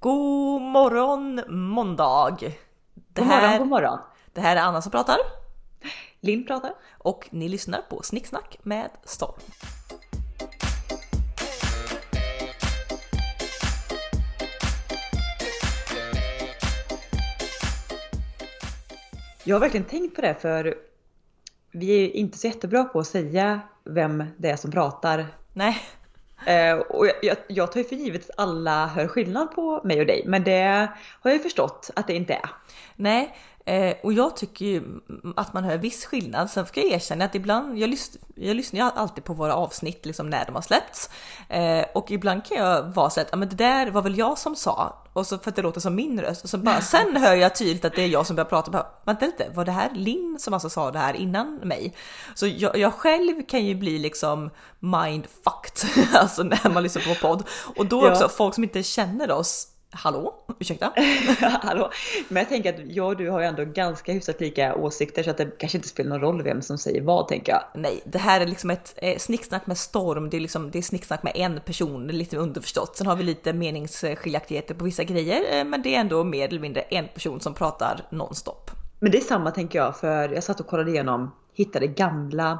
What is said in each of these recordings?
God morgon måndag! Det God morgon, här, god morgon. det här är Anna som pratar Linn pratar. och ni lyssnar på Snicksnack med Storm. Jag har verkligen tänkt på det för vi är inte så jättebra på att säga vem det är som pratar. Nej, Eh, och jag, jag, jag tar ju för givet att alla hör skillnad på mig och dig, men det har jag ju förstått att det inte är. nej. Eh, och jag tycker ju att man hör viss skillnad. Sen ska jag erkänna att ibland, jag, lys, jag lyssnar ju alltid på våra avsnitt liksom när de har släppts. Eh, och ibland kan jag vara så att, ja men det där var väl jag som sa. Och så för att det låter som min röst. Och så bara, sen hör jag tydligt att det är jag som börjar prata. Bara, Vänta lite, var det här Linn som alltså sa det här innan mig? Så jag, jag själv kan ju bli liksom mindfucked, alltså när man lyssnar på podd. Och då Ja. också folk som inte känner oss, hallå, ursäkta? Hallå. Men jag tänker att jag och du har ju ändå ganska hyfsat lika åsikter så att det kanske inte spelar någon roll vem som säger vad tänker jag. Nej, det här är liksom ett eh, snicksnack med storm. Det är liksom det är snicksnack med en person, lite underförstått. Sen har vi lite meningsskiljaktigheter på vissa grejer, eh, men det är ändå mer eller mindre en person som pratar nonstop. Men det är samma tänker jag för jag satt och kollade igenom, hittade gamla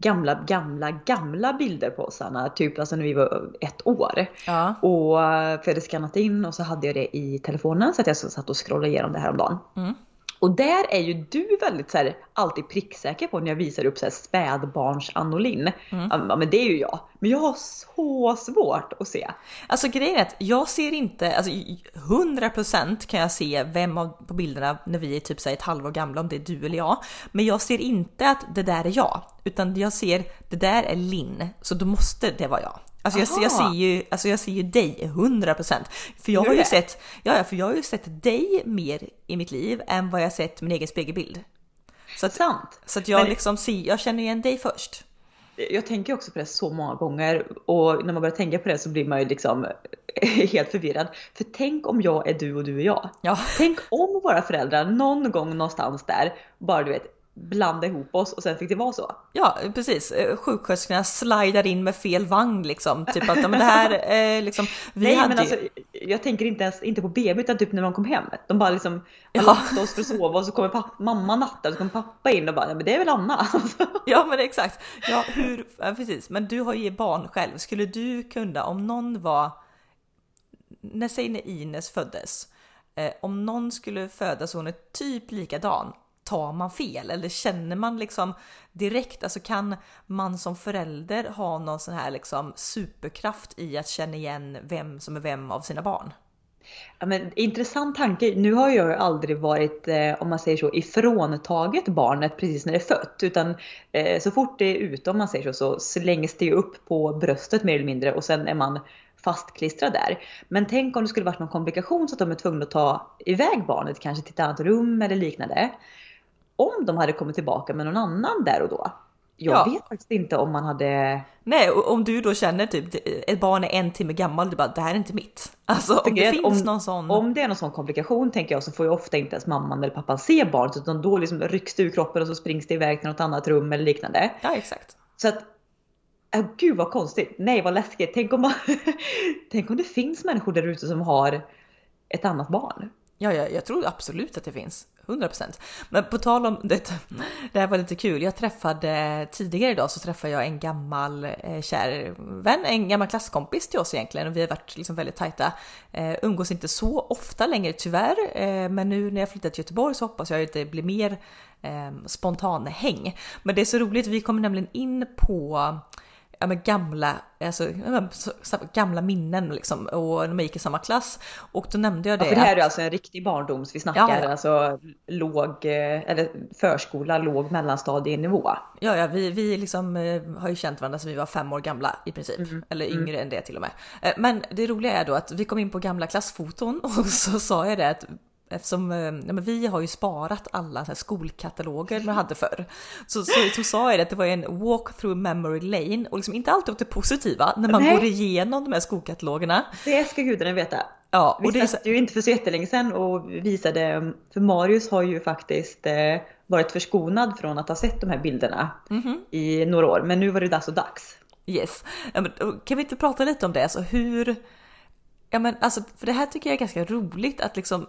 gamla, gamla, gamla bilder på oss Anna, typ alltså när vi var ett år. Ja. Och för jag hade skannat in och så hade jag det i telefonen så att jag satt och scrollade igenom det här om dagen. Mm. Och där är ju du väldigt så här, alltid pricksäker på när jag visar upp så här spädbarns Linn. Mm. Ja men det är ju jag. Men jag har så svårt att se. Alltså grejen är att jag ser inte, alltså 100% kan jag se vem av på bilderna när vi är typ så här ett halvår gamla, om det är du eller jag. Men jag ser inte att det där är jag, utan jag ser det där är Linn, så då måste det vara jag. Alltså jag, jag ser ju, alltså jag ser ju dig 100% För jag har ju sett, ja, för jag har ju sett dig mer i mitt liv än vad jag sett min egen spegelbild. Så att, Sant. så att jag Men- liksom ser, jag känner igen dig först. Jag tänker också på det så många gånger och när man börjar tänka på det så blir man ju liksom helt förvirrad. För tänk om jag är du och du är jag. Ja. Tänk om våra föräldrar någon gång någonstans där bara du vet blanda ihop oss och sen fick det vara så. Ja, precis. Eh, Sjuksköterskorna slidar in med fel vagn liksom. Typ att men det här eh, liksom. Vi Nej hade men ju- alltså jag tänker inte ens inte på BB utan typ när de kom hem. De bara liksom Ja. lagt oss för att sova och så kommer pappa, mamma nattar och så kommer pappa in och bara ja, men det är väl Anna. Ja men exakt. Ja, hur, ja, precis. Men du har ju barn själv. Skulle du kunna, om någon var, när säg när Ines föddes, eh, om någon skulle födas och hon är typ likadan, tar man fel? Eller känner man liksom direkt, alltså kan man som förälder ha någon sån här liksom superkraft i att känna igen vem som är vem av sina barn? Ja, men, intressant tanke. Nu har jag ju aldrig varit, eh, om man säger så, ifråntaget barnet precis när det är fött. Utan eh, så fort det är ute, om man säger så, så slängs det ju upp på bröstet mer eller mindre och sen är man fastklistrad där. Men tänk om det skulle varit någon komplikation så att de är tvungna att ta iväg barnet kanske till ett annat rum eller liknande. Om de hade kommit tillbaka med någon annan där och då. Jag Ja. vet faktiskt inte om man hade Nej, och om du då känner typ ett barn är en timme gammal, du bara det här är inte mitt. Alltså om det finns om- någon sån. Om det är någon sån komplikation tänker jag så får ju ofta inte ens mamman eller pappan se barnet utan då liksom rycks det ur kroppen och så springs det iväg till något annat rum eller liknande. Ja exakt. Så att, äh, gud vad konstigt. Nej vad läskigt. Tänk om, man, tänk om det finns människor där ute som har ett annat barn. Ja, ja, jag tror absolut att det finns. 100%. Men på tal om det, det här var lite kul. Jag träffade tidigare idag så träffade jag en gammal eh, kär vän, en gammal klasskompis till oss egentligen och vi har varit liksom väldigt tajta. Eh, umgås inte så ofta längre tyvärr, eh, men nu när jag flyttat till Göteborg så hoppas jag att det blir mer eh, spontan häng. Men det är så roligt, vi kommer nämligen in på ja, men gamla, alltså, gamla minnen liksom och när man gick i samma klass och då nämnde jag det. Ja, för det här att- är alltså en riktig barndoms, vi snackar Ja, alltså låg, eh, eller förskola, låg mellanstadienivå. Ja, ja, vi, vi liksom, eh, har ju känt varandra sedan vi var fem år gamla i princip. Eller yngre än det till och med. Eh, men det roliga är då att vi kom in på gamla klassfoton och så sa jag det att Eftersom eh, ja, vi har ju sparat alla så skolkataloger man hade förr. Så, så, så sa jag det att det var en walk through memory lane och liksom inte alltid åt det positiva när man Nej. går igenom de här skolkatalogerna. Det ska gudarna veta. Ja, Vi och det är så, satt ju inte för så jättelänge sedan och visade, för Marius har ju faktiskt eh, varit förskonad från att ha sett de här bilderna Mhm. i några år. Men nu var det och dags. Yes. Ja, men, Kan vi inte prata lite om det? Alltså hur, Ja men alltså, för det här tycker jag är ganska roligt att liksom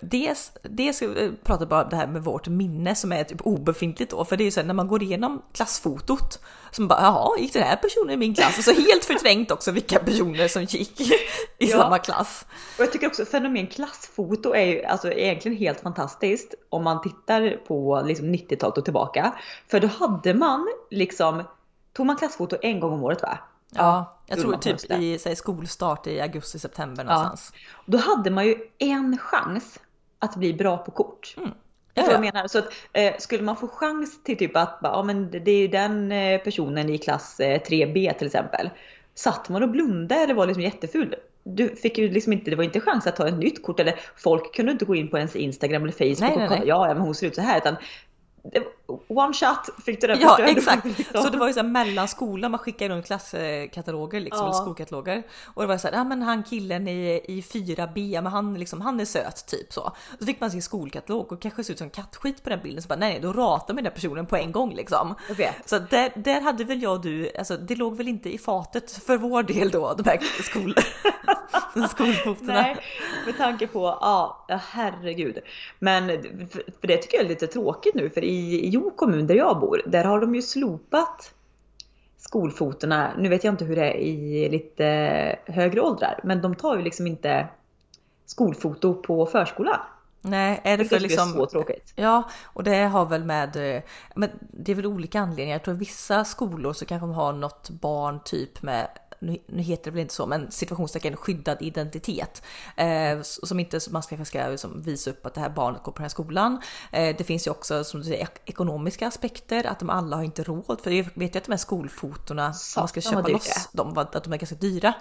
Dels, dels eh, pratar bara om det här med vårt minne som är typ obefintligt då, för det är ju så här, när man går igenom klassfotot som bara jaha, gick den här personen i min klass? Och så helt förträngt också vilka personer som gick i Ja. samma klass. Och jag tycker också fenomen klassfoto är ju alltså egentligen helt fantastiskt om man tittar på liksom 90-talet och tillbaka. För då hade man liksom, tog man klassfoto en gång om året va? Ja, jag tror typ i säg, skolstart i augusti-september någonstans. Då hade man ju en chans att bli bra på kort. Mm. Ja, ja. jag menar. Så att, eh, skulle man få chans till typ att ja, men det är ju den eh, personen i klass eh, 3B till exempel. Satt man och blundade eller var liksom jätteful. Du fick ju liksom inte, det var inte chans att ta ett nytt kort eller folk kunde inte gå in på ens Instagram eller Facebook Nej, nej, och kolla, nej. ja, ja men hon ser ut så här. Utan, det- one shot fick du den Ja exakt, liksom. så det var ju så här mellan skolan man skickade runt klasskataloger liksom, Ja. eller skolkataloger. Och det var så här, ja men han killen i, i 4B, ja, men han, liksom, han är söt typ så. Så fick man sin skolkatalog och kanske se ut som kattskit på den bilden så bara nej, då ratar man den personen på en gång liksom. Så där, där hade väl jag och du, alltså det låg väl inte i fatet för vår del då, de här skol, skolfotorna. Nej, med tanke på, ja herregud. Men för det tycker jag är lite tråkigt nu för i Jo kommun där jag bor, där har de ju slopat skolfotorna. Nu vet jag inte hur det är i lite högre åldrar, men de tar ju liksom inte skolfoto på förskolan. Nej, är det Det för tycker jag är liksom så tråkigt. Ja, och det har väl med, eh, men det är väl olika anledningar. Jag tror vissa skolor så kanske de har något barn typ med nu, nu heter det väl inte så, men situationstecken skyddad identitet. Eh, som inte man ska, ska liksom visa upp att det här barnet går på den här skolan. Eh, det finns ju också som du säger ek- ekonomiska aspekter, att de alla har inte råd. För jag vet ju att de här skolfotona, om man ska köpa loss dem, att de är ganska dyra.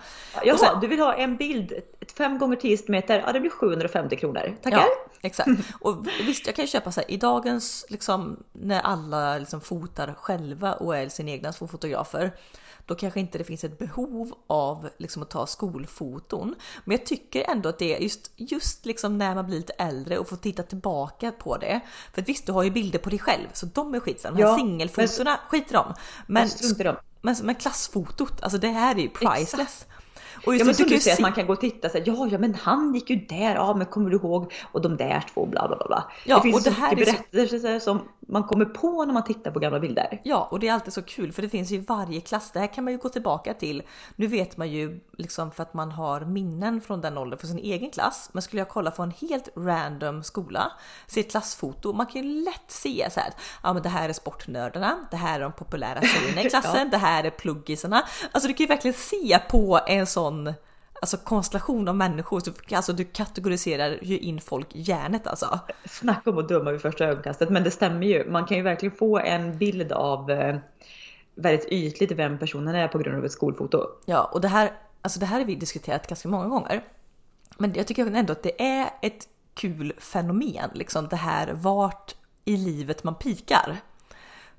Jaha, sen- du vill ha en bild, ett 5 gånger 10 cm, ja det blir 750 kronor. Tackar! Ja, exakt. Och visst, jag kan ju köpa så här i dagens liksom när alla liksom fotar själva och är sina egna fotografer. Då kanske inte det finns ett behov av liksom att ta skolfoton. Men jag tycker ändå att det är just, just liksom när man blir lite äldre och får titta tillbaka på det. För att visst, du har ju bilder på dig själv så de är skitsamma. Ja. Men, Jag struntar i dem. men, men klassfotot, alltså det här är ju priceless. Och just Ja men som kan du ju säger, att man kan gå och titta så här, ja, ja men han gick ju där, ja men kommer du ihåg? Och de där två, bla bla bla. Ja, det finns och så det här mycket är så- berättelser som man kommer på när man tittar på gamla bilder. Ja, och det är alltid så kul för det finns ju i varje klass. Det här kan man ju gå tillbaka till. Nu vet man ju liksom för att man har minnen från den åldern för sin egen klass. Men skulle jag kolla på en helt random skola, se ett klassfoto, man kan ju lätt se så här. Ja, men det här är sportnördarna. Det här är de populära tjejerna i klassen. Det här är pluggisarna. Alltså, du kan ju verkligen se på en sån Alltså konstellation av människor, så, alltså du kategoriserar ju in folk i hjärnet alltså. Snacka om att döma vid första ögonkastet, men det stämmer ju. Man kan ju verkligen få en bild av eh, väldigt ytligt vem personen är på grund av ett skolfoto. Ja, och det här, alltså det här har vi diskuterat ganska många gånger. Men jag tycker ändå att det är ett kul fenomen, liksom det här vart i livet man pikar.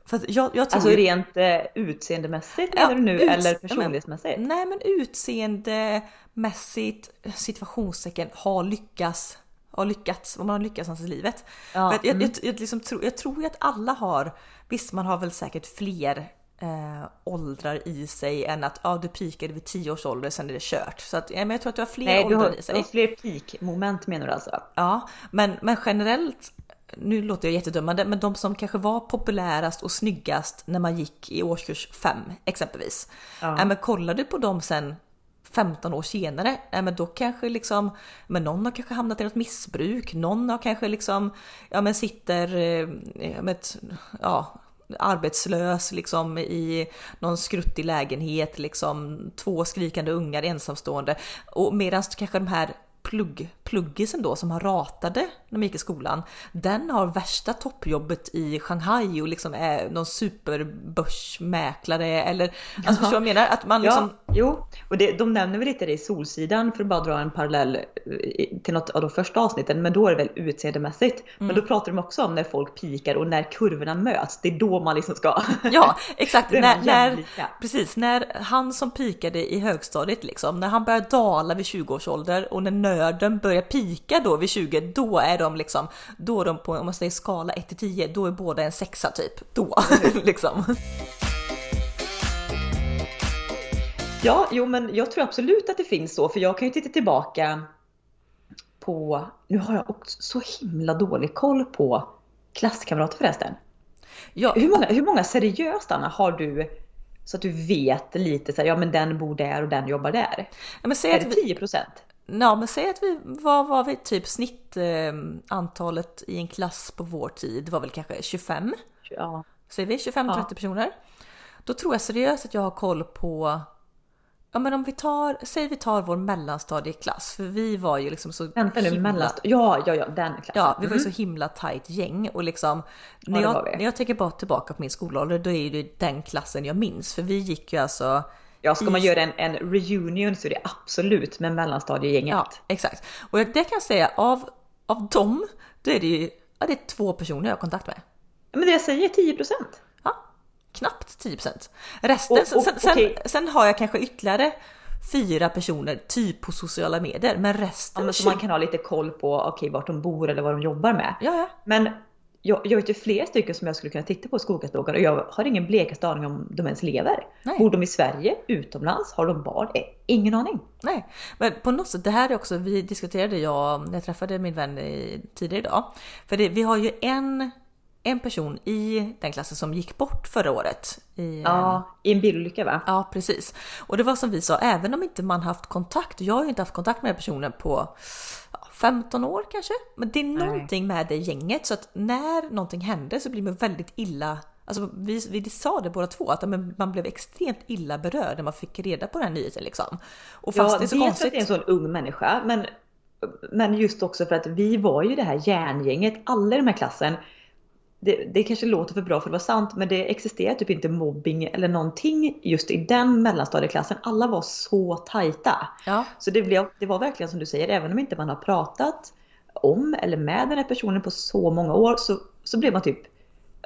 För att jag, jag tror Alltså rent eh, utseendemässigt Ja, nu ut- eller personlighetsmässigt? Nej men utseendemässigt, situationstecken, har lyckats, har lyckats, vad man har lyckats någonstans i livet. Ja, jag, mm. jag, jag, liksom tror, jag tror ju att alla har, visst man har väl säkert fler eh, åldrar i sig än att ja, du pikade vid 10 års ålder, sen är det kört. Så att, ja, men jag tror att du har fler Nej, åldrar har, i du sig. har fler peak-moment menar du alltså? Ja, men, men generellt, nu låter jag jättedömande, men de som kanske var populärast och snyggast när man gick i årskurs 5 exempelvis. Ja. Ja. men kollar du på dem sen 15 år senare, ja, men då kanske liksom, men någon har kanske hamnat i något missbruk, någon har kanske liksom, ja men sitter eh, med ett, ja, arbetslös liksom i någon skruttig lägenhet, liksom två skrikande ungar ensamstående. Och medan kanske de här plugg, pluggisen då som har ratade när de gick i skolan, den har värsta toppjobbet i Shanghai och liksom är någon superbörsmäklare eller alltså förstår du vad jag menar? Att man liksom Ja, jo, och det, de nämner väl lite det i Solsidan för att bara dra en parallell eh, till något av de första avsnitten, men då är det väl utseendemässigt. Men Mm. då pratar de också om när folk pikar och när kurvorna möts, det är då man liksom ska... Ja, exakt. När, när, precis, när han som pikade i högstadiet, liksom, när han börjar dala vid 20 års ålder och när nörden börjar pika då vid 20, då är de liksom, då är de på, om man säger skala 1 till 10, då är båda en sexa typ. Då, liksom. Ja, jo men jag tror absolut att det finns så, för jag kan ju titta tillbaka på, nu har jag också så himla dålig koll på klasskamrater förresten. Ja, Hur många, hur många seriöst Anna har du så att du vet lite så här, ja men den bor där och den jobbar där? ja, men säg Är att det vi, 10 procent? ja, men säg att vi var, var vi typ snitt eh, antalet i en klass på vår tid var väl kanske 25. Ja. Säger vi 25-30 Ja. personer. Då tror jag seriöst att jag har koll på Ja men om vi tar, säg vi tar vår mellanstadieklass för vi var ju liksom så Vänta nu, himla- mellanst- Ja, ja, ja, den klassen. Ja, vi var ju Mm. så himla tight gäng och liksom när, det var jag, när jag tänker bara tillbaka på min skolålder då är det den klassen jag minns för vi gick ju alltså Ja, ska man göra en, en reunion så är det absolut med mellanstadiegänget. Ja, exakt. Och det kan jag säga av, av dem, då är det ju ja, det är två personer jag har kontakt med. Men det jag säger, 10 procent. Knappt 10 Resten, Och- och- sen, sen, okej. sen har jag kanske ytterligare fyra personer typ på sociala medier, men resten Ja, men så man kan ha lite koll på okej, vart de bor eller vad de jobbar med. Ja, ja. Men jag, jag vet ju fler stycken som jag skulle kunna titta på i och jag har ingen blekaste aning om de ens lever. Nej. Bor de i Sverige, utomlands, har de barn? Eh, Ingen aning. Nej, men på något sätt, det här är också, vi diskuterade jag när jag träffade min vän tidigare idag. För det, vi har ju en, en person i den klassen som gick bort förra året. I, Ja, i en bilolycka va? Ja, precis. Och det var som vi sa, även om inte man haft kontakt, jag har ju inte haft kontakt med personen på ja, 15 år kanske. Men det är någonting med det gänget så att när någonting händer så blir man väldigt illa Alltså vi, vi sa det båda två, att man blev extremt illa berörd när man fick reda på den här nyheten liksom. Och fast Ja, det är så dels konstigt. att det är en sån ung människa, men, men just också för att vi var ju det här järngänget, alla i den här klassen. Det, det kanske låter för bra för att vara sant, men det existerar typ inte mobbing eller någonting just i den mellanstadieklassen. Alla var så tajta. Ja, Så det, blev, det var verkligen som du säger, även om inte man har pratat om eller med den här personen på så många år så, så blev man typ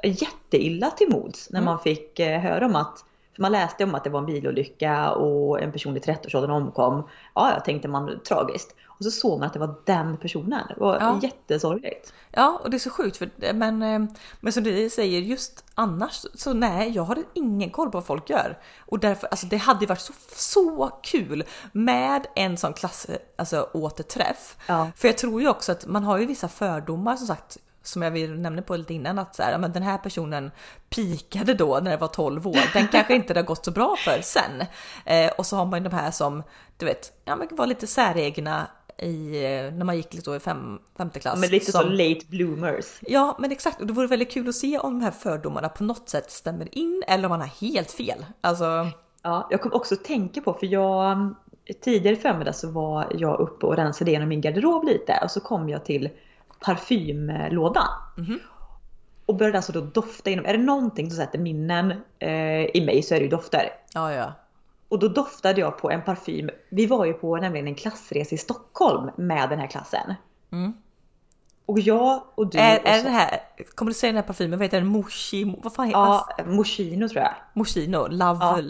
jätteilla till mods när Mm. man fick eh, höra om att för man läste om att det var en bilolycka och en person i 30-årsåldern omkom. Ja, jag tänkte man tragiskt. Och så såg man att det var den personen. Det var Ja. jättesorgligt. Ja, och det är så sjukt för men, eh, men som du säger just annars så nej, jag har ingen koll på vad folk gör och därför alltså det hade varit så så kul med en sån klass alltså återträff. Ja. För jag tror ju också att man har ju vissa fördomar som sagt som jag vill nämna på lite innan att så här, men den här personen pikade då när det var 12 år. Den kanske inte det har gått så bra för sen. Eh, och så har man ju de här som du vet, ja men var lite säregna i, eh, när man gick lite då i fem, femte klass. Men lite som, så late bloomers. Ja, men exakt. Och det vore väldigt kul att se om de här fördomarna på något sätt stämmer in eller om man har helt fel. Alltså, Ja, jag kom också att tänka på, för jag tidigare förmiddag så var jag uppe och rensade igenom min garderob lite och så kom jag till parfymlådan. Mhm. Och började alltså då dofta inom, är det någonting som sätter minnen eh, i mig så är det ju dofter. ja, ja. Och då doftade jag på en parfym, vi var ju på nämligen en klassresa i Stockholm med den här klassen. Mm. Och jag och du Är, och är det här, kommer du säga den här parfymen, vad heter den? Moshi, vad fan heter Ja, Moschino tror jag. Moschino, Love... Ja.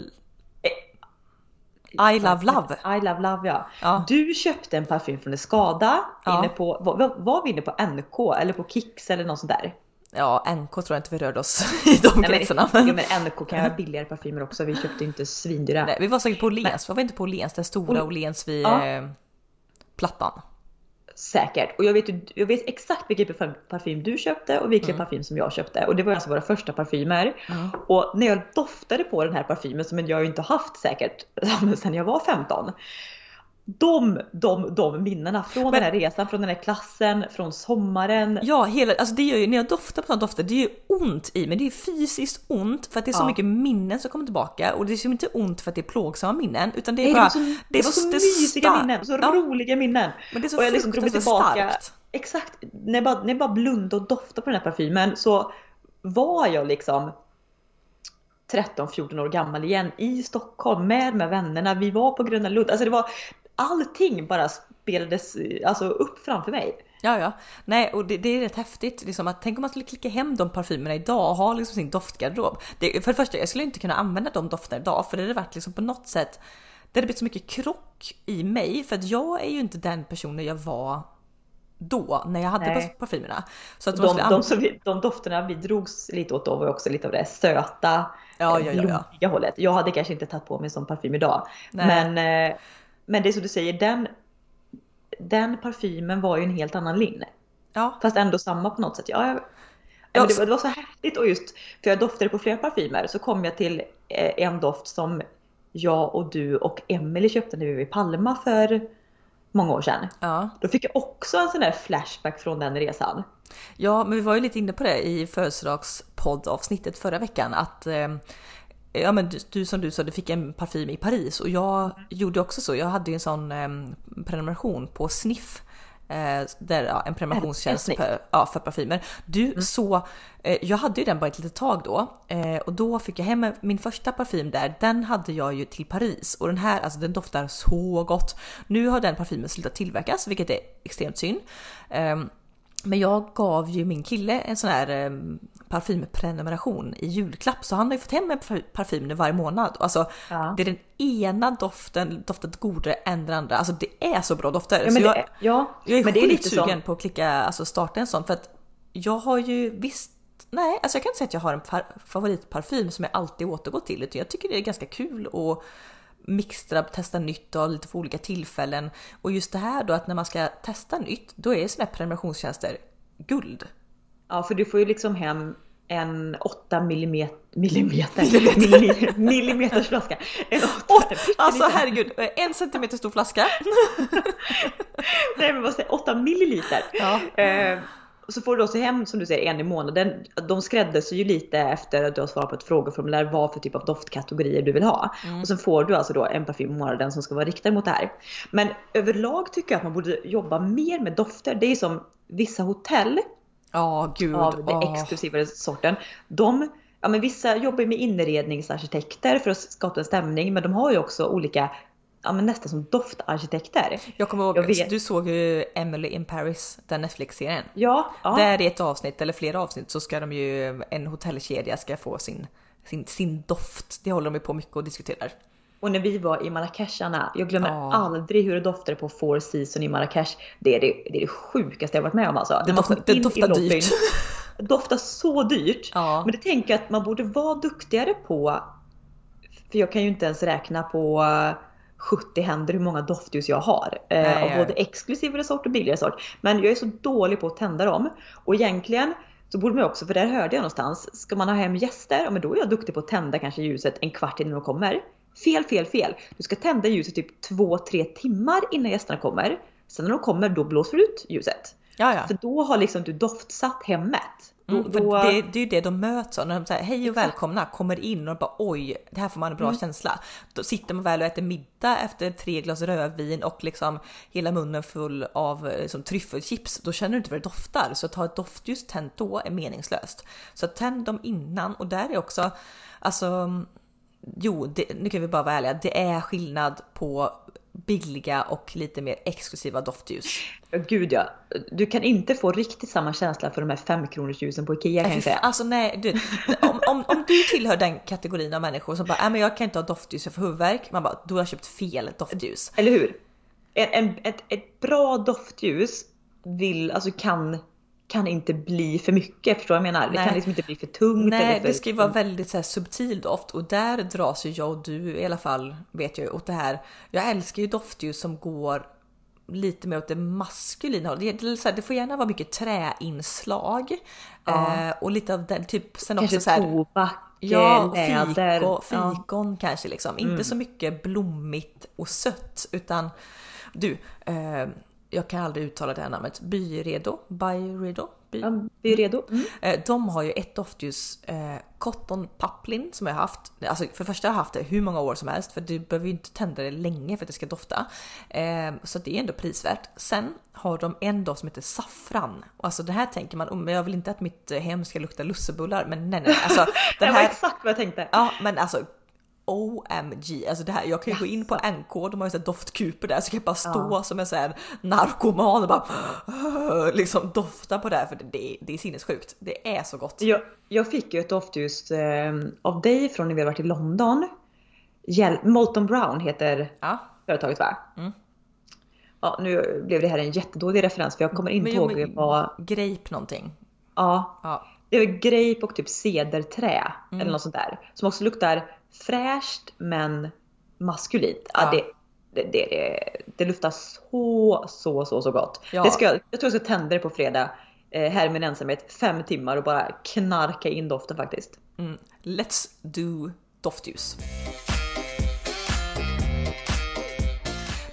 I love love. I love love ja. Ja. Du köpte en parfym från Escada Ja. inne på, var, var- vi inne på NK eller på Kicks eller något sånt där? Ja, NK tror jag inte vi rörde oss i de Nej, kretsarna. men, jo, men NK kan ju ha billigare parfymer också, vi köpte inte svindyra. nej, vi var säkert på Åhléns, var vi inte på Åhléns? Den stora Åhléns vid Ja. eh, Plattan. Säkert. Och jag vet, jag vet exakt vilken parfym- parfym du köpte och vilken Mm. parfym som jag köpte. Och det var alltså våra första parfymer. Och när jag doftade på den här parfymen som jag inte haft säkert sedan jag var 15. De, de, de minnena från Men- den här resan, från den här klassen, från sommaren. Ja, hela, alltså det gör ju, när jag doftar på sådana dofter, det gör ju ont i mig. Det är fysiskt ont för att det är så Ja. mycket minnen som kommer tillbaka och det är så inte ont för att det är plågsamma minnen utan det är Nej, det bara... så, det var så det är mysiga starkt. minnen, så Ja, roliga minnen. Men det är så Och jag liksom drog tillbaka. starkt. Exakt, när jag, bara, när jag bara blundade och doftade på den här parfymen så var jag liksom 13-14 år gammal igen i Stockholm med de här vännerna. Vi var på Gröna Lund. Alltså det var allting bara spelades alltså, upp framför mig. Ja, ja. Nej, och det, det är rätt häftigt. Liksom att, tänk om man skulle klicka hem de parfymerna idag och ha liksom sin doftgarderob. Det, för det första, jag skulle inte kunna använda de dofterna idag för det hade varit liksom på något sätt. Det hade blivit så mycket krock i mig för att jag är ju inte den personen jag var då när jag hade Nej. parfymerna. Så att De, de, som vi, de dofterna vi drogs lite åt då var också lite av det söta, Ja, ja, eh, ja, ja. blommiga hållet. Jag hade kanske inte tagit på mig sån parfym idag. Nej. Men, eh, men det är som du säger, den, den parfymen var ju en helt annan linne. ja, Fast ändå samma på något sätt. Ja, jag, Ja, det, var, det var så häftigt och just för jag doftade på flera parfymer så kom jag till eh, en doft som jag och du och Emily köpte när vi var i Palma för många år sedan. ja. Då fick jag också en sån där flashback från den resan. Ja, men vi var ju lite inne på det i födelsedagspoddavsnittet förra veckan att eh, Ja men du, du som du sa, du fick en parfym i Paris och jag gjorde också så. Jag hade ju en sån eh, prenumeration på Sniff. Eh, där, ja, en prenumerationstjänst för, ja, för parfymer. Du så, eh, jag hade ju den bara ett litet tag då eh, och då fick jag hem min första parfym där. Den hade jag ju till Paris och den här, alltså den doftar så gott. Nu har den parfymen slutat tillverkas, vilket är extremt synd. Ehm, men jag gav ju min kille en sån här eh, parfymprenumeration i julklapp så han har ju fått hem en parfy- parfym nu varje månad. Alltså Ja. det är den ena doften doftat godare än den andra. Alltså det är så bra dofter. Ja, så men, jag, det, är- ja, jag är men det är sjukt lite sugen som, på att klicka, alltså starta en sån för att jag har ju visst Nej, alltså jag kan inte säga att jag har en par- favoritparfym som jag alltid återgår till utan jag tycker det är ganska kul att mixtra, testa nytt och lite för olika tillfällen. Och just det här då att när man ska testa nytt, då är såna här prenumerationstjänster guld. Ja för du får ju liksom hem en 8 millimeter, millimeter, milli- millimeters flaska. En 8, Alltså herregud, en centimeter stor flaska. nej men vad säger 8 milliliter. Ja. Eh, så får du också hem som du säger en i månaden. De skräddarsyr ju lite efter att du har svarat på ett frågeformulär vad för typ av doftkategorier du vill ha. Mm. Och sen får du alltså då en parfym i månaden som ska vara riktad mot det här. Men överlag tycker jag att man borde jobba mer med dofter. Det är som vissa hotell Ja, gud. av den åh. exklusivare sorten. De, ja men vissa jobbar med inredningsarkitekter för att skapa en stämning men de har ju också olika, ja men nästan som doftarkitekter. Jag kommer ihåg, Jag du såg ju Emily in Paris, den Netflix-serien. Ja, ja. Där i ett avsnitt eller flera avsnitt så ska de ju, en hotellkedja ska få sin, sin, sin doft. Det håller de ju på mycket och diskuterar. Och när vi var i Marrakesh, Anna, jag glömmer Ja. aldrig hur det doftade på Four Seasons i Marrakesh. Det är det, det är det sjukaste jag varit med om alltså. Det kom det doftar dyrt. Det doftar så dyrt. Ja. Men det tänker jag att man borde vara duktigare på. För jag kan ju inte ens räkna på eh, 70 händer hur många doftljus jag har. Eh, av både exklusivare sort och billigare sort. Men jag är så dålig på att tända dem. Och egentligen så borde man också, för där hörde jag någonstans, ska man ha hem gäster, ja men då är jag duktig på att tända kanske ljuset en kvart innan de kommer. Fel, fel, fel. Du ska tända ljuset typ 2-3 timmar innan gästerna kommer. Sen när de kommer, då blåser du ut ljuset. Ja, ja. För då har liksom du doftsatt hemmet. Mm, då, det, det är ju det de möts av när de säger hej och välkomna, kommer in och bara oj, det här får man en bra känsla. Då sitter man väl och äter middag efter tre glas rödvin och liksom hela munnen full av eh, liksom, tryffelchips. Då känner du inte vad det doftar, så att ha ett doftljus tänt då är meningslöst. Så tänd dem innan och där är också, alltså Jo, det, nu kan vi bara vara ärliga. Det är skillnad på billiga och lite mer exklusiva doftljus. Gud ja. Du kan inte få riktigt samma känsla för de här 5 kronors ljusen på Ikea kan jag fan, säga. Alltså nej, du, om, om, om du tillhör den kategorin av människor som bara, nej men jag kan inte ha doftljus, får huvudvärk. Man bara, du har köpt fel doftljus. Eller hur? En, en, ett, ett bra doftljus vill, alltså kan, kan inte bli för mycket, förstår du vad jag menar? Det Nej. kan liksom inte bli för tungt. Nej, eller för, det ska ju vara väldigt så här, subtil doft och där dras ju jag och du i alla fall, vet jag ju, åt det här. Jag älskar ju doftljus som går lite mer åt det maskulina hållet. Det, det, det får gärna vara mycket träinslag Ja. eh, och lite av den typ. Sen Kanske också så här, tobak, Ja, läder. fiko, Ja. fikon kanske liksom. Inte så mycket blommigt och sött utan du, eh, jag kan aldrig uttala det här namnet. Byredo, Byredo, By. Ja, vi är redo. Mm. Eh, De har ju ett doftljus, eh, Cotton Paplin som jag har haft. Alltså för det första har jag haft det hur många år som helst för du behöver ju inte tända det länge för att det ska dofta. Eh, så det är ändå prisvärt. Sen har de en doft som heter saffran. Och Alltså det här tänker man, oh, men jag vill inte att mitt eh, hem ska lukta lussebullar. Men nej nej, alltså Det den var här exakt vad jag tänkte. Ja men alltså OMG, alltså det här, jag kan ju gå in på NK, de har ju så här doftkuper där så kan jag bara stå som en sån narkoman och bara liksom dofta på det här för det, det, är- sinnessjukt. Det är så gott. Jag, jag fick ju ett doftljus eh, av dig från när vi varit i London. Hjäl- Molton Brown heter Ja, företaget va? Mm. ja nu blev det här en jättedålig referens för jag kommer inte Men- ihåg vad, Grape någonting. ja, Ja. det är grape och typ cederträ Mm. eller något sånt där. Som också luktar fräscht men maskulint. Ja. Ja. det, det, det, det, luktar så, så, så, så gott. Ja. Det ska, jag jag tror jag ska tända det på fredag eh, här i min ensamhet fem timmar och bara knarka in doften faktiskt. Mm. Let's do doftljus.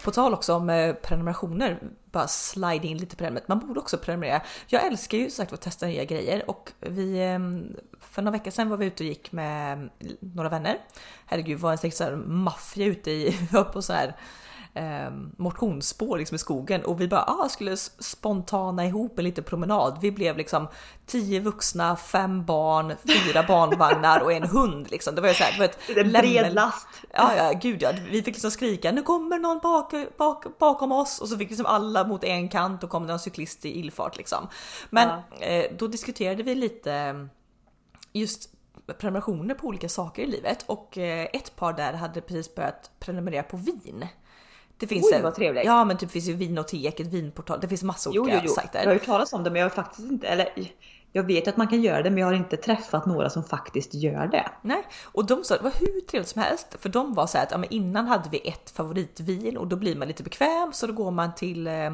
På tal också om eh, prenumerationer, bara slide in lite på det. Man borde också prenumerera. Jag älskar ju sagt att testa nya grejer och vi eh, för några veckor sedan var vi ute och gick med mm, några vänner. Herregud, var en slags maffia ute i, på så här eh, motionsspår liksom i skogen och vi bara ah, skulle spontana ihop en liten promenad. Vi blev liksom tio vuxna, fem barn, fyra barnvagnar och en hund liksom. Det var ju så här, det var ett Det är en bred last. Ja, ja, gud ja. Vi fick liksom skrika nu kommer någon bak, bak, bakom oss och så fick liksom alla mot en kant och kom det en cyklist i illfart liksom. Men eh, då diskuterade vi lite eh, just prenumerationer på olika saker i livet och eh, ett par där hade precis börjat prenumerera på vin. Det finns Oj, vad trevligt. Ja, men typ finns ju Vinoteket, Vinportal. Det finns massa olika jo, jo. sajter. Jag har hört talas om det men jag har faktiskt inte, eller jag vet att man kan göra det men jag har inte träffat några som faktiskt gör det. Nej, och de sa det var hur trevligt som helst för de var så här att ja, men innan hade vi ett favoritvin och då blir man lite bekväm så då går man till eh,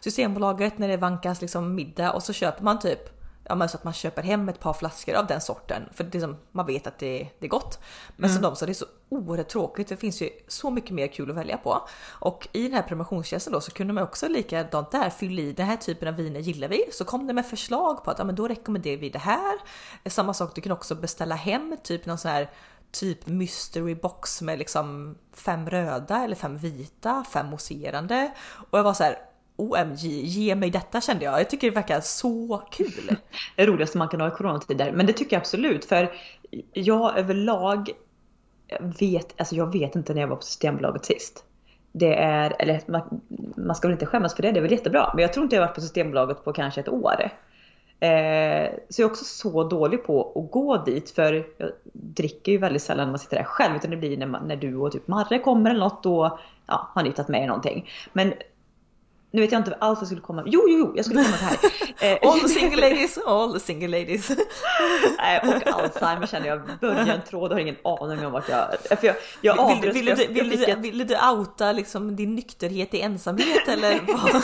Systembolaget när det vankas liksom middag och så köper man typ Ja men så att man köper hem ett par flaskor av den sorten för det som, man vet att det, det är gott. Men som de sa det är så oerhört tråkigt, det finns ju så mycket mer kul att välja på. Och i den här prenumerationstjänsten då så kunde man också likadant där fylla i den här typen av viner gillar vi. Så kom det med förslag på att ja, men då rekommenderar vi det här. Samma sak, du kan också beställa hem typ någon sån här typ mystery box med liksom fem röda eller fem vita, fem mousserande. Och jag var så här OMG, ge mig detta kände jag. Jag tycker det verkar så kul. Det roligaste man kan ha i coronatider. Men det tycker jag absolut för jag överlag vet, alltså jag vet inte när jag var på Systembolaget sist. Det är, eller man, man ska väl inte skämmas för det, det är väl jättebra. Men jag tror inte jag har varit på Systembolaget på kanske ett år. Eh, så jag är också så dålig på att gå dit för jag dricker ju väldigt sällan när man sitter där själv. Utan det blir när, man, när du och typ Marre kommer eller något då ja, har ni tagit med er någonting. Men nu vet jag inte alls vad jag skulle komma Jo, jo, jo, jag skulle komma till här. Eh, All the single ladies, all the single ladies. Nej, och Alzheimer känner jag. Börjar en tråd och har ingen aning om vart jag... För jag, jag Vill, vill, jag- vill, jag fick du, vill du outa liksom din nykterhet i ensamhet eller vad?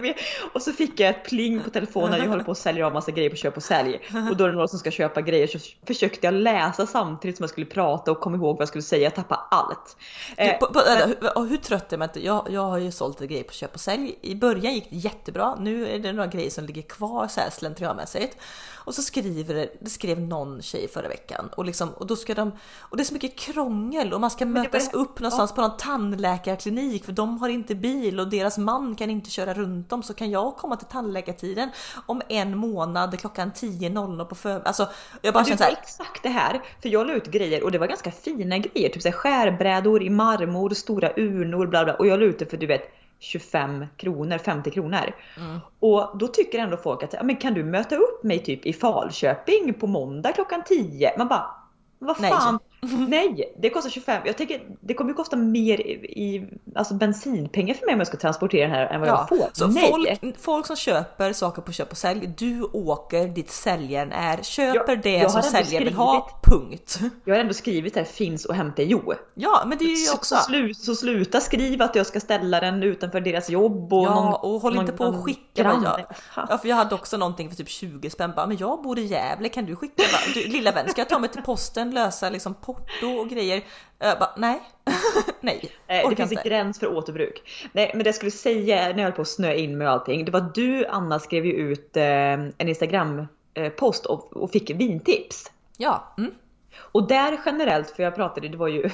Men. Och så fick jag ett pling på telefonen. Jag håller på att sälja av massa grejer på köp och sälj. Och då är det några som ska köpa grejer så försökte jag läsa samtidigt som jag skulle prata och kom ihåg vad jag skulle säga. Jag tappade allt. Du, Eh, på, på, vänta, hur, hur trött är man inte? Jag, jag har ju sålt grejer på köp och sälj. I början gick det jättebra. Nu är det några grejer som ligger kvar så här slentrianmässigt. Och så skriver det, skrev någon tjej förra veckan och liksom och då ska de och det är så mycket krångel och man ska mötas upp någonstans på någon tandläkarklinik för de har inte bil och deras man kan inte köra runt dem så kan jag komma till tandläkartiden om en månad klockan 10.00 på för... Alltså jag bara känner så här, exakt det här. För jag la ut grejer och det var ganska fina grejer. Typ så här skärbrädor i marmor, stora urnor, bla bla. Och jag la ut det för du vet 25 kronor, 50 kronor. Mm. Och då tycker ändå folk att men kan du möta upp mig typ i Falköping på måndag klockan 10? Man bara vad fan? Nej, det kostar 25. Jag tänker det kommer ju kosta mer i, i alltså bensinpengar för mig om jag ska transportera den här än vad Ja, jag får. så Nej. folk, folk som köper saker på köp och sälj, du åker dit säljaren är, köper Jag- det jag som säljaren vill ha, punkt. Jag har ändå skrivit här finns och hämta i Jo. Ja, men det är ju Så, också. så, slu, så sluta skriva att jag ska ställa den utanför deras jobb och Ja, någon, och håll inte någon- på att någon skicka. Granne. ja, för jag hade också någonting för typ 20 spänn. Bara, men jag bor i Gävle, kan du skicka? Bara, du, lilla vän, ska jag ta mig till posten, lösa liksom porto och grejer? Jag bara, nej, nej, Eh, Det orkar finns en inte. gräns för återbruk. Nej, men det jag skulle säga när jag höll på att snöa in med allting. Det var du Anna skrev ju ut eh, en Instagram eh, post och, fick vintips. Ja, mm. Och där generellt, för jag pratade, det var ju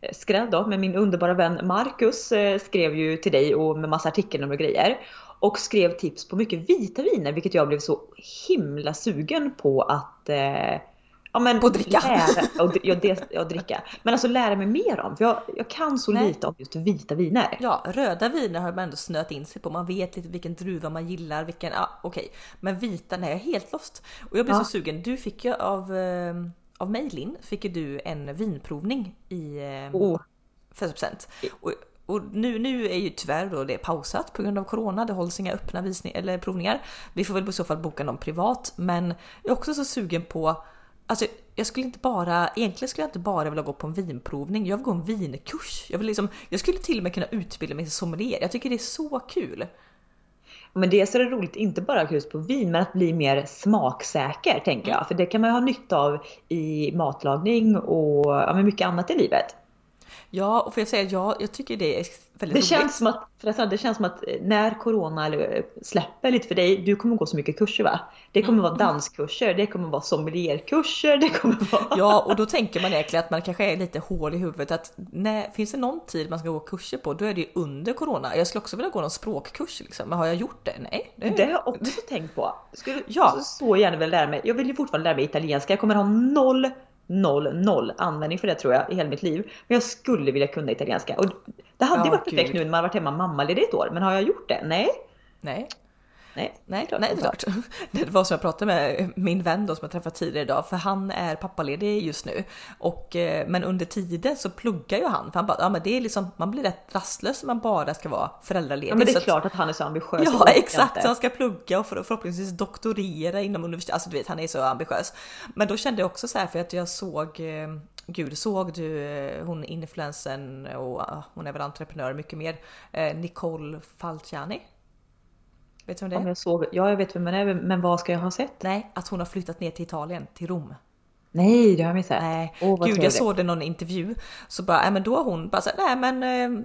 eh, skräll då, men min underbara vän Marcus skrev ju till dig och med massa artiklar och grejer. Och skrev tips på mycket vita viner, vilket jag blev så himla sugen på att eh, Ja, men På att dricka. Lära, och, ja, det, ja, dricka. Men alltså lära mig mer om. För jag, jag kan så Nej. lite om just vita viner. ja, röda viner har man ändå snöat in sig på. Man vet lite vilken druva man gillar, vilken, ja okej. Men vita, nej jag är helt lost. Och jag blev Ja. så sugen. Du fick ju av, eh, av mig Linn, fick ju du en vinprovning i eh, Oh, för present. Och och nu, nu är ju tyvärr då det pausat på grund av corona. Det hålls inga öppna visningar eller provningar. Vi får väl i så fall boka dem privat, men jag är också så sugen på Alltså jag skulle inte bara, egentligen skulle jag inte bara vilja gå på en vinprovning, jag vill gå en vinkurs. Jag, vill liksom, jag skulle till och med kunna utbilda mig till sommelier. Jag tycker det är så kul. Men det är så roligt, inte bara just på vin, men att bli mer smaksäker tänker jag. Mm. För det kan man ha nytta av i matlagning och ja, mycket annat i livet. Ja, och får jag säga, ja, jag tycker det är väldigt det roligt. Känns som att, förresten, det känns som att när corona släpper lite för dig, du kommer gå så mycket kurser va? Det kommer vara mm. danskurser, det kommer vara sommelierkurser, det kommer vara... Ja, och då tänker man egentligen att man kanske är lite hål i huvudet att när, finns det någon tid man ska gå kurser på, då är det ju under corona. Jag skulle också vilja gå någon språkkurs liksom, men har jag gjort det? Nej. Det, det har jag också tänkt på. Skulle ja. så gärna vilja lära mig, jag vill ju fortfarande lära mig italienska, jag kommer ha noll noll, noll användning för det tror jag i hela mitt liv. Men jag skulle vilja kunna italienska. Och det hade ja, varit perfekt nu när man varit hemma mammaledig ett år. Men har jag gjort det? Nej. Nej. Nej, nej, det nej, klart. Det var som jag pratade med min vän då som jag träffat tidigare idag, för han är pappaledig just nu. Och, eh, men under tiden så pluggar ju han, för han bara, ja men det är liksom, man blir rätt rastlös om man bara ska vara föräldraledig. Ja men det är klart att han är så ambitiös. Ja exakt, så han ska plugga och förhoppningsvis doktorera inom universitetet, alltså du vet han är så ambitiös. Men då kände jag också så här för att jag såg eh, Gud, såg du eh, hon influensen och hon är väl entreprenör mycket mer, Nicole Falciani? Vet du vem det är? Om jag såg, ja, jag vet vem det är, men vad ska jag ha sett? Nej, att hon har flyttat ner till Italien, till Rom. Nej, det har jag missat. Nej, oh, gud jag såg det i någon intervju. Så bara, nej men då har hon bara så nej men eh,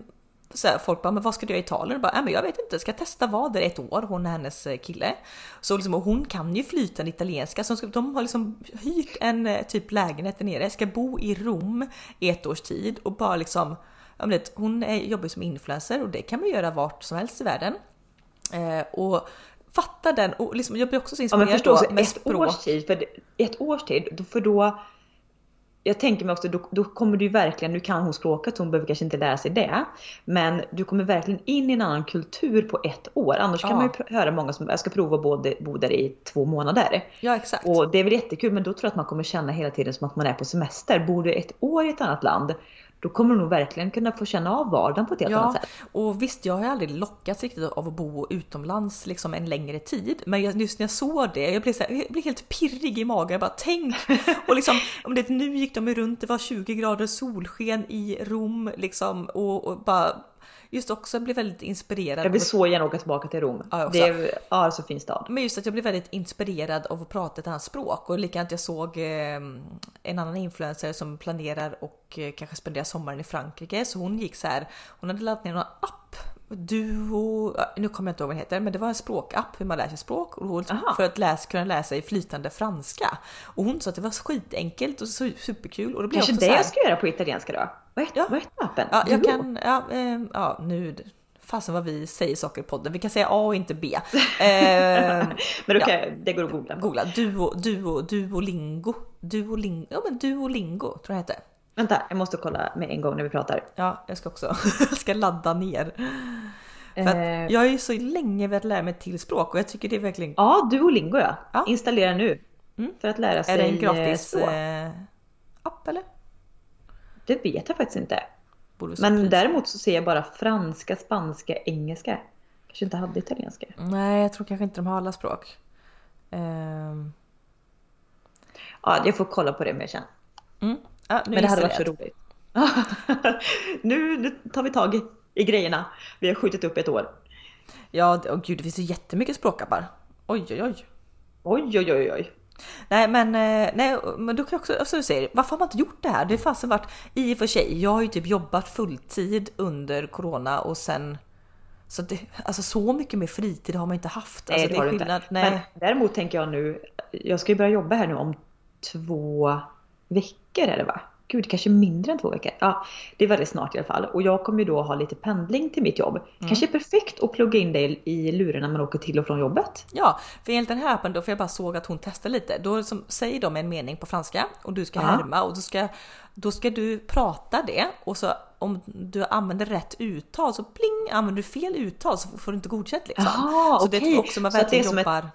så här, folk bara, men vad ska du göra i Italien? bara, nej men jag vet inte, ska testa vara där ett år, hon och hennes eh, kille. Så liksom, och hon kan ju flytande italienska, så de har liksom hyrt en eh, typ lägenhet där nere, ska bo i Rom i ett års tid och bara liksom, jag vet, hon är, jobbar som influencer och det kan man göra vart som helst i världen. Eh, och fatta den och liksom, jag blir också så inspirerad ja, men förstå, då med ett språk. Års tid, för ett års tid, för då jag tänker mig också, då, då kommer du verkligen, nu kan hon språket, hon behöver kanske inte lära sig det. Men du kommer verkligen in i en annan kultur på ett år. Annars ja. kan man ju höra många som, jag ska prova att bo där i två månader. Ja exakt. Och det är väl jättekul, men då tror jag att man kommer känna hela tiden som att man är på semester. Bor du ett år i ett annat land, då kommer du nog verkligen kunna få känna av vardagen på ett helt ja, annat sätt. Och visst, jag har aldrig lockats riktigt av att bo utomlands liksom en längre tid. Men just när jag såg det, jag blev, så här, jag blev helt pirrig i magen. Jag bara tänk! Och liksom, om det nu gick de runt, det var 20 grader solsken i Rom liksom och, och bara just också blev väldigt inspirerad. Jag vill så gärna åka tillbaka till Rom. Ja, det är ja, så fin stad. Men just att jag blev väldigt inspirerad av att prata ett annat språk och likadant jag såg eh, en annan influencer som planerar och eh, kanske spendera sommaren i Frankrike så hon gick så här. Hon hade laddat ner någon app Duo, nu kommer jag inte ihåg vad den heter, men det var en språkapp hur man lär sig språk för att läsa, kunna läsa i flytande franska. Och hon sa att det var skitenkelt och superkul. Och det Kanske också det jag ska göra på italienska då? Vad heter, ja. appen? Ja, jag kan, ja, eh, ja nu fasen vad vi säger saker i podden. Vi kan säga A och inte B. Eh, men okay, ja. det går att googla. Googla duo, duo, duolingo. Duolingo, ja men duolingo tror jag heter. Vänta, jag måste kolla med en gång när vi pratar. Ja, jag ska också. jag ska ladda ner. Eh. jag har ju så länge velat lära mig till språk och jag tycker det är verkligen... Ja, Duolingo ja. ja. Installera nu. Mm. För att lära sig Är det en gratis eh, app eller? Det vet jag faktiskt inte. Men däremot så ser jag bara franska, spanska, engelska. Kanske inte hade italienska. Nej, jag tror kanske inte de har alla språk. Um... Ja, jag får kolla på det mer sen. Mm. Ja, Men det hade varit så roligt. nu, nu tar vi tag i, i grejerna. Vi har skjutit upp ett år. Ja, och gud det finns ju jättemycket språkappar. Oj oj oj. Oj oj oj oj. Nej men, eh, nej, men då kan jag också, som du säger, varför har man inte gjort det här? Det har fasen varit, i och för sig, jag har ju typ jobbat fulltid under corona och sen så det, alltså så mycket mer fritid har man inte haft. Alltså, nej, det, det är skillnad. Inte. Nej. Men däremot tänker jag nu, jag ska ju börja jobba här nu om två veckor är det va? Gud, kanske mindre än två veckor. Ja, det är väldigt snart i alla fall. Och jag kommer ju då ha lite pendling till mitt jobb. Mm. Kanske är perfekt att plugga in det i luren när man åker till och från jobbet. Ja, för enligt den här appen då, för jag bara såg att hon testar lite. Då liksom, säger de en mening på franska och du ska härma och då ska, då ska du prata det och så om du använder rätt uttal så pling, använder du fel uttal så får du inte godkänt liksom. Aha, så okay. det är också man verkligen jobbar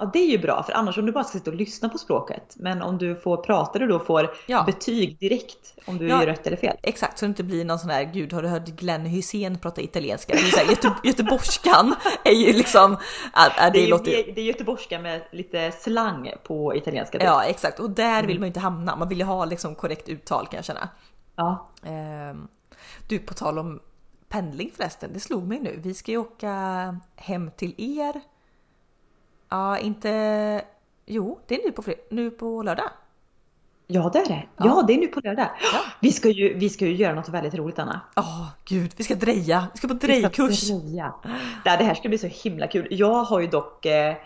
Ja, det är ju bra, för annars om du bara ska sitta och lyssna på språket. Men om du får prata du då får Ja. betyg direkt om du Ja. gör rätt eller fel. Exakt, så det inte blir någon sån här, gud har du hört Glenn Hysén prata italienska? Det är så här, Göte, göteborgskan är ju liksom, ja, ja, Det det är, låter det, det är göteborgska med lite slang på italienska. Ja exakt, och där Mm. vill man ju inte hamna. Man vill ju ha liksom korrekt uttal kan jag känna. ja. Ehm, du, på tal om pendling förresten, det slog mig nu. Vi ska ju åka hem till er. Ja, inte... Jo, det är nu på, fred- nu på lördag. Ja, det är det. Ja, Ja. det är nu på lördag. Ja. Vi, ska ju, vi ska ju göra något väldigt roligt, Anna. Åh gud, vi ska dreja. Vi ska på ska drejkurs. dreja. Det här- ska bli så himla kul. Jag har ju dock eh,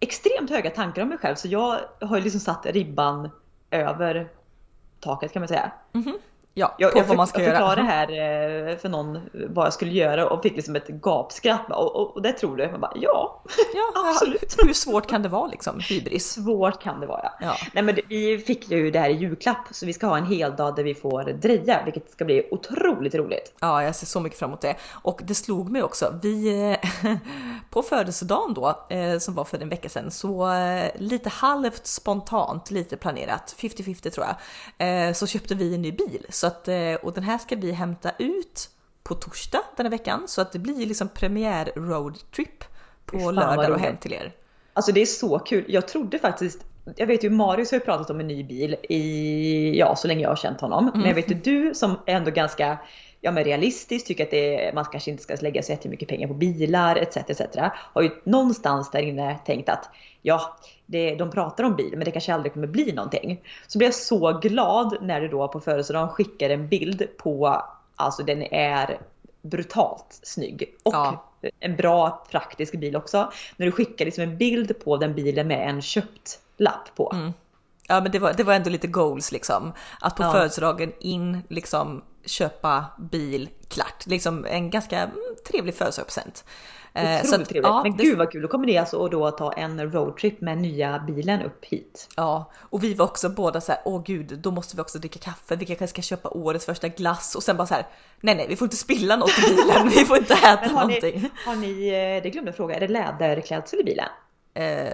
extremt höga tankar om mig själv, så jag har ju liksom satt ribban över taket kan man säga. Ja, Jag, på jag, vad man ska jag förklarade göra. här eh, för någon vad jag skulle göra och fick liksom ett gapskratt. Och, och, och det tror du? Man bara, ja, Ja, absolut. Hur svårt kan det vara liksom? Hybris. svårt kan det vara. Ja. Nej men vi fick ju det här i julklapp så vi ska ha en hel dag där vi får dreja vilket ska bli otroligt roligt. Ja, jag ser så mycket fram emot det. Och det slog mig också, vi eh, på födelsedagen då, eh, som var för en vecka sedan, så eh, lite halvt spontant, lite planerat, 50-50 tror jag, eh, så köpte vi en ny bil. Så att, eh, och den här ska vi hämta ut på torsdag den här veckan, så att det blir liksom premiär roadtrip på fan, lördag och hem till er. Alltså det är så kul. Jag trodde faktiskt jag vet ju Marius har ju pratat om en ny bil i, ja så länge jag har känt honom. Men jag vet ju du som är ändå ganska ja, men realistisk, tycker att det är, man kanske inte ska lägga så jättemycket pengar på bilar etc. etc. Har ju någonstans där inne tänkt att ja, det, de pratar om bil men det kanske aldrig kommer bli någonting. Så blev jag så glad när du då på födelsedagen skickade en bild på, alltså den är brutalt snygg. Och Ja. en bra praktisk bil också. När du skickar liksom en bild på den bilen med en köpt lapp på. Mm. Ja men det var, det var ändå lite goals liksom. Att på Ja. födelsedagen in liksom köpa bil klart. Liksom en ganska mm, trevlig födelsedagspresent. Eh, Otroligt att, trevligt. ja, Men gud vad kul, då kommer ni alltså att då ta en roadtrip med nya bilen upp hit. Ja, och vi var också båda så här, åh gud, då måste vi också dricka kaffe, vi kanske ska köpa årets första glass och sen bara så här, nej nej, vi får inte spilla något i bilen, vi får inte äta har någonting. ni, har ni, eh, det glömde jag fråga, är det läderklädsel i bilen? Eh,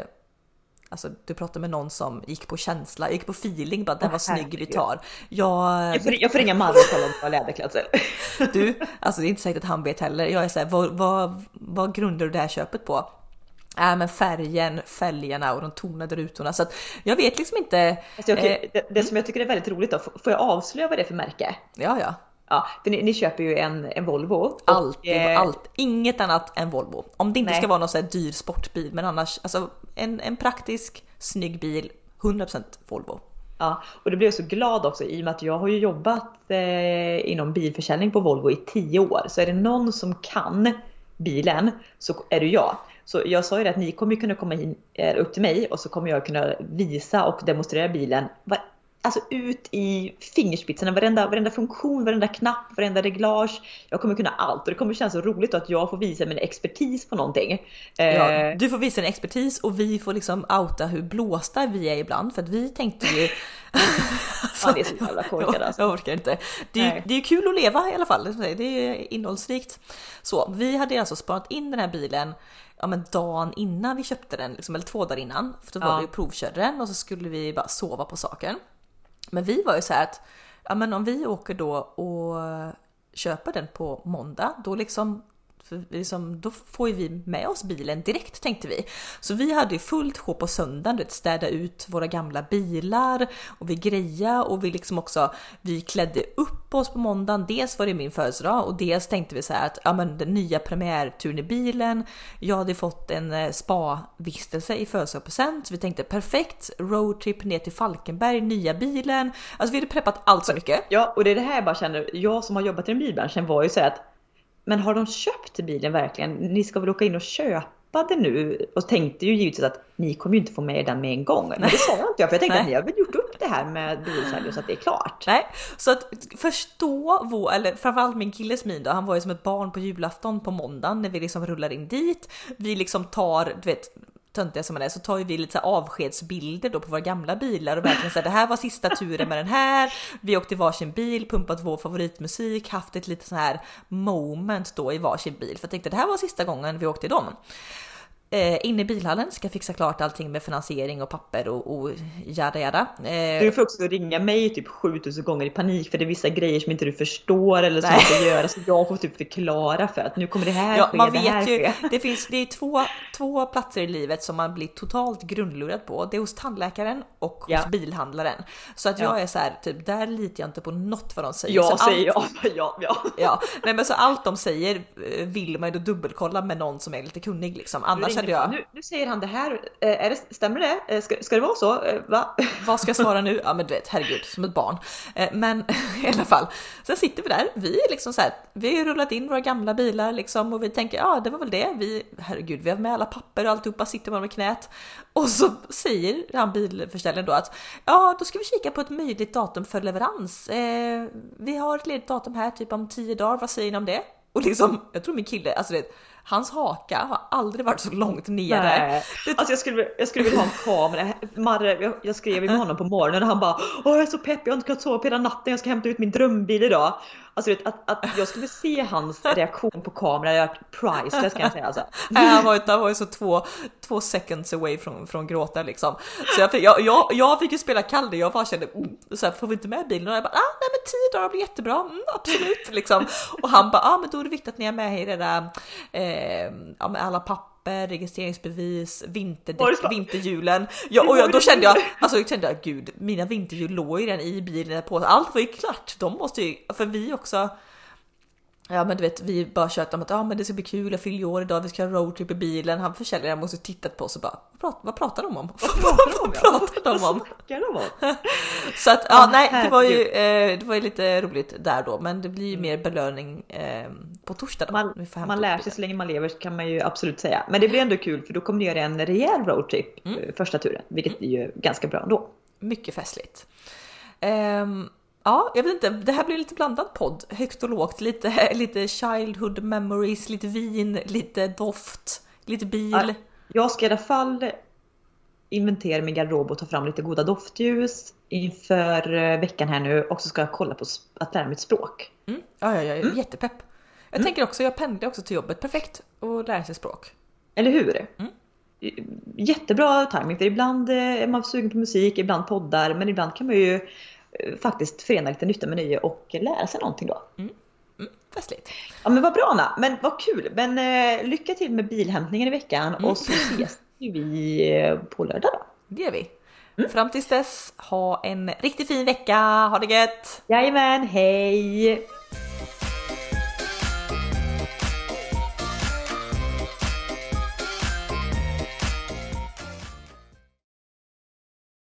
alltså du pratar med någon som gick på känsla, gick på feeling, bara den var snygg, vi tar. Jag, Jag får, jag får ringa Marre och kolla om det var läderklädsel. du, alltså det är inte säkert att han vet heller. Jag är så här, vad, vad, vad grundar du det här köpet på? Äh, men färgen, fälgarna och de tonade rutorna. Så att jag vet liksom inte. Alltså jag, eh, det, det som jag tycker är väldigt roligt då, får jag avslöja vad det är för märke? ja, ja. Ja, ni, ni köper ju en, en Volvo. och, Allt, eh, allt, inget annat än Volvo. Om det inte Nej. ska vara någon sån här dyr sportbil, men annars alltså en, en praktisk, snygg bil, 100% Volvo. Ja, och det blev jag så glad också i och med att jag har ju jobbat eh, inom bilförsäljning på Volvo i 10 år. Så är det någon som kan bilen så är det jag. Så jag sa ju det att ni kommer kunna komma in, eh, upp till mig och så kommer jag kunna visa och demonstrera bilen. Alltså ut i fingerspetsarna, varenda, varenda funktion, varenda knapp, varenda reglage. Jag kommer kunna allt och det kommer kännas så roligt att jag får visa min expertis på någonting. Ja, Eh, du får visa din expertis och vi får liksom outa hur blåsta vi är ibland för att vi tänkte ju... Ja, det är så jävla korkat alltså. Jag orkar inte. Det är, ju- det är kul att leva i alla fall. Det är innehållsrikt. Så vi hade alltså sparat in den här bilen ja, men dagen innan vi köpte den, liksom, eller två dagar innan. För då var Ja. vi och provkörde den och så skulle vi bara sova på saken. Men vi var ju så här att ja, men om vi åker då och köper den på måndag, då liksom för liksom, då får ju vi med oss bilen direkt tänkte vi. Så vi hade ju fullt sjå på söndagen, vet, städa ut våra gamla bilar och vi greja och vi liksom också, vi klädde upp oss på måndagen. Dels var det min födelsedag och dels tänkte vi så här att ja men den nya premiärturen i bilen. Jag hade fått en eh, spa-vistelse i födelsedagspresent. Så vi tänkte perfekt roadtrip ner till Falkenberg, nya bilen. Alltså vi hade preppat allt så mycket. Ja, och det är det här jag bara känner. Jag som har jobbat i den bilbranschen var ju så här att men har de köpt bilen verkligen? Ni ska väl åka in och köpa det nu? Och tänkte ju givetvis att ni kommer ju inte få med den med en gång. Men det sa jag inte jag, för jag tänkte Nej. att ni har väl gjort upp det här med bilsälj så att det är klart. Nej, så att förstå vår, eller framförallt min killes min då, han var ju som ett barn på julafton på måndagen när vi liksom rullar in dit. Vi liksom tar, du vet, töntiga som man är, så tar ju vi lite så avskedsbilder då på våra gamla bilar och verkligen säger det här var sista turen med den här. Vi åkte i varsin bil, pumpat vår favoritmusik, haft ett litet så här moment då i varsin bil. För jag tänkte det här var sista gången vi åkte i dem. Eh, inne i bilhallen ska fixa klart allting med finansiering och papper och, och jada jada. Eh, Du får också ringa mig typ 7000 gånger i panik för det är vissa grejer som inte du förstår eller som ska göra så jag får typ förklara för att nu kommer det här Ja, ske, man det här vet ju, ske. det finns det är två, två platser i livet som man blir totalt grundlurad på. Det är hos tandläkaren och hos Ja. bilhandlaren. Så att Ja. jag är så här, typ där litar jag inte på något vad de säger. Ja så säger allt, jag. Ja, ja. Ja, nej men så allt de säger eh, vill man ju då dubbelkolla med någon som är lite kunnig liksom. Annars Ringer- jag, Nu, nu säger han det här, Eh, är det, stämmer det? Eh, Ska, ska det vara så? Eh, Va? vad ska jag svara nu? Ja men du vet, herregud, som ett barn. Men i alla fall, sen sitter vi där, vi är liksom så här, vi har rullat in våra gamla bilar liksom och vi tänker ja det var väl det, vi, herregud vi har med alla papper och alltihopa, sitter man med knät. Och så säger han bilförsäljaren då att ja då ska vi kika på ett möjligt datum för leverans. Eh, vi har ett ledigt datum här typ om tio dagar, vad säger ni om det? Och liksom, jag tror min kille, alltså det, hans haka har aldrig varit så långt nere. Nej. Alltså jag skulle, jag skulle vilja ha en kamera. Marre, jag, jag skrev med honom på morgonen och han bara Åh jag är så pepp, jag har inte kunnat sova på hela natten, jag ska hämta ut min drömbil idag. Alltså vet, att, att jag skulle se hans reaktion på kameran, jag är priceless kan jag säga alltså. Nej, han var han var ju så två, två seconds away från, från gråta liksom. Så jag fick, jag, jag, jag fick ju spela Kalle, jag bara kände mm, så här, får vi inte med bilen? Och jag bara ah, nej men tio dagar blir jättebra, mm, absolut liksom. Och han bara ah, men då är det viktigt att ni är med i det där, eh, ja, med alla papper, registreringsbevis, Var det vinterdäck, så? vinterhjulen. Ja, och jag, då kände jag, alltså jag kände gud, mina vinterhjul låg ju redan i bilen på, allt var ju klart. De måste ju, för vi också Ja men du vet vi bara tjötar om att ja, men det ska bli kul, jag fyller år idag, vi ska ha roadtrip i bilen. Han försäljaren måste tittat på oss och bara vad pratar, de om? Vad pratar de om? Så att ja, nej, det var ju eh, det var ju lite roligt där då, men det blir ju mer belöning eh, på torsdag. Då. Man, man lär sig så länge man lever kan man ju absolut säga. Men det blir ändå kul för då kommer ni göra en rejäl roadtrip Mm. eh, första turen, vilket är ju ganska bra ändå. Mycket festligt. Ehm, ja, jag vet inte, det här blir lite blandad podd, högt och lågt, lite, lite childhood memories, lite vin, lite doft, lite bil. Ja. Jag ska i alla fall inventera min garderob och ta fram lite goda doftljus inför eh, veckan här nu och så ska jag kolla på att lära mig ett språk. Mm. Ja, ja, är jättepepp. Jag Mm. tänker också, jag pendlar också till jobbet, perfekt att lära sig språk. Eller hur? Mm. Jättebra timing för ibland eh, är man sugen på musik, ibland poddar men ibland kan man ju faktiskt förena lite nytta med nöje och lära sig någonting då. Mm, festligt. Ja men vad bra Anna, men vad kul! Men eh, lycka till med bilhämtningen i veckan Mm. och så ses vi eh, på lördag då. Det gör vi. Mm. Fram tills dess, ha en riktigt fin vecka, ha det gött! Jajamän, hej!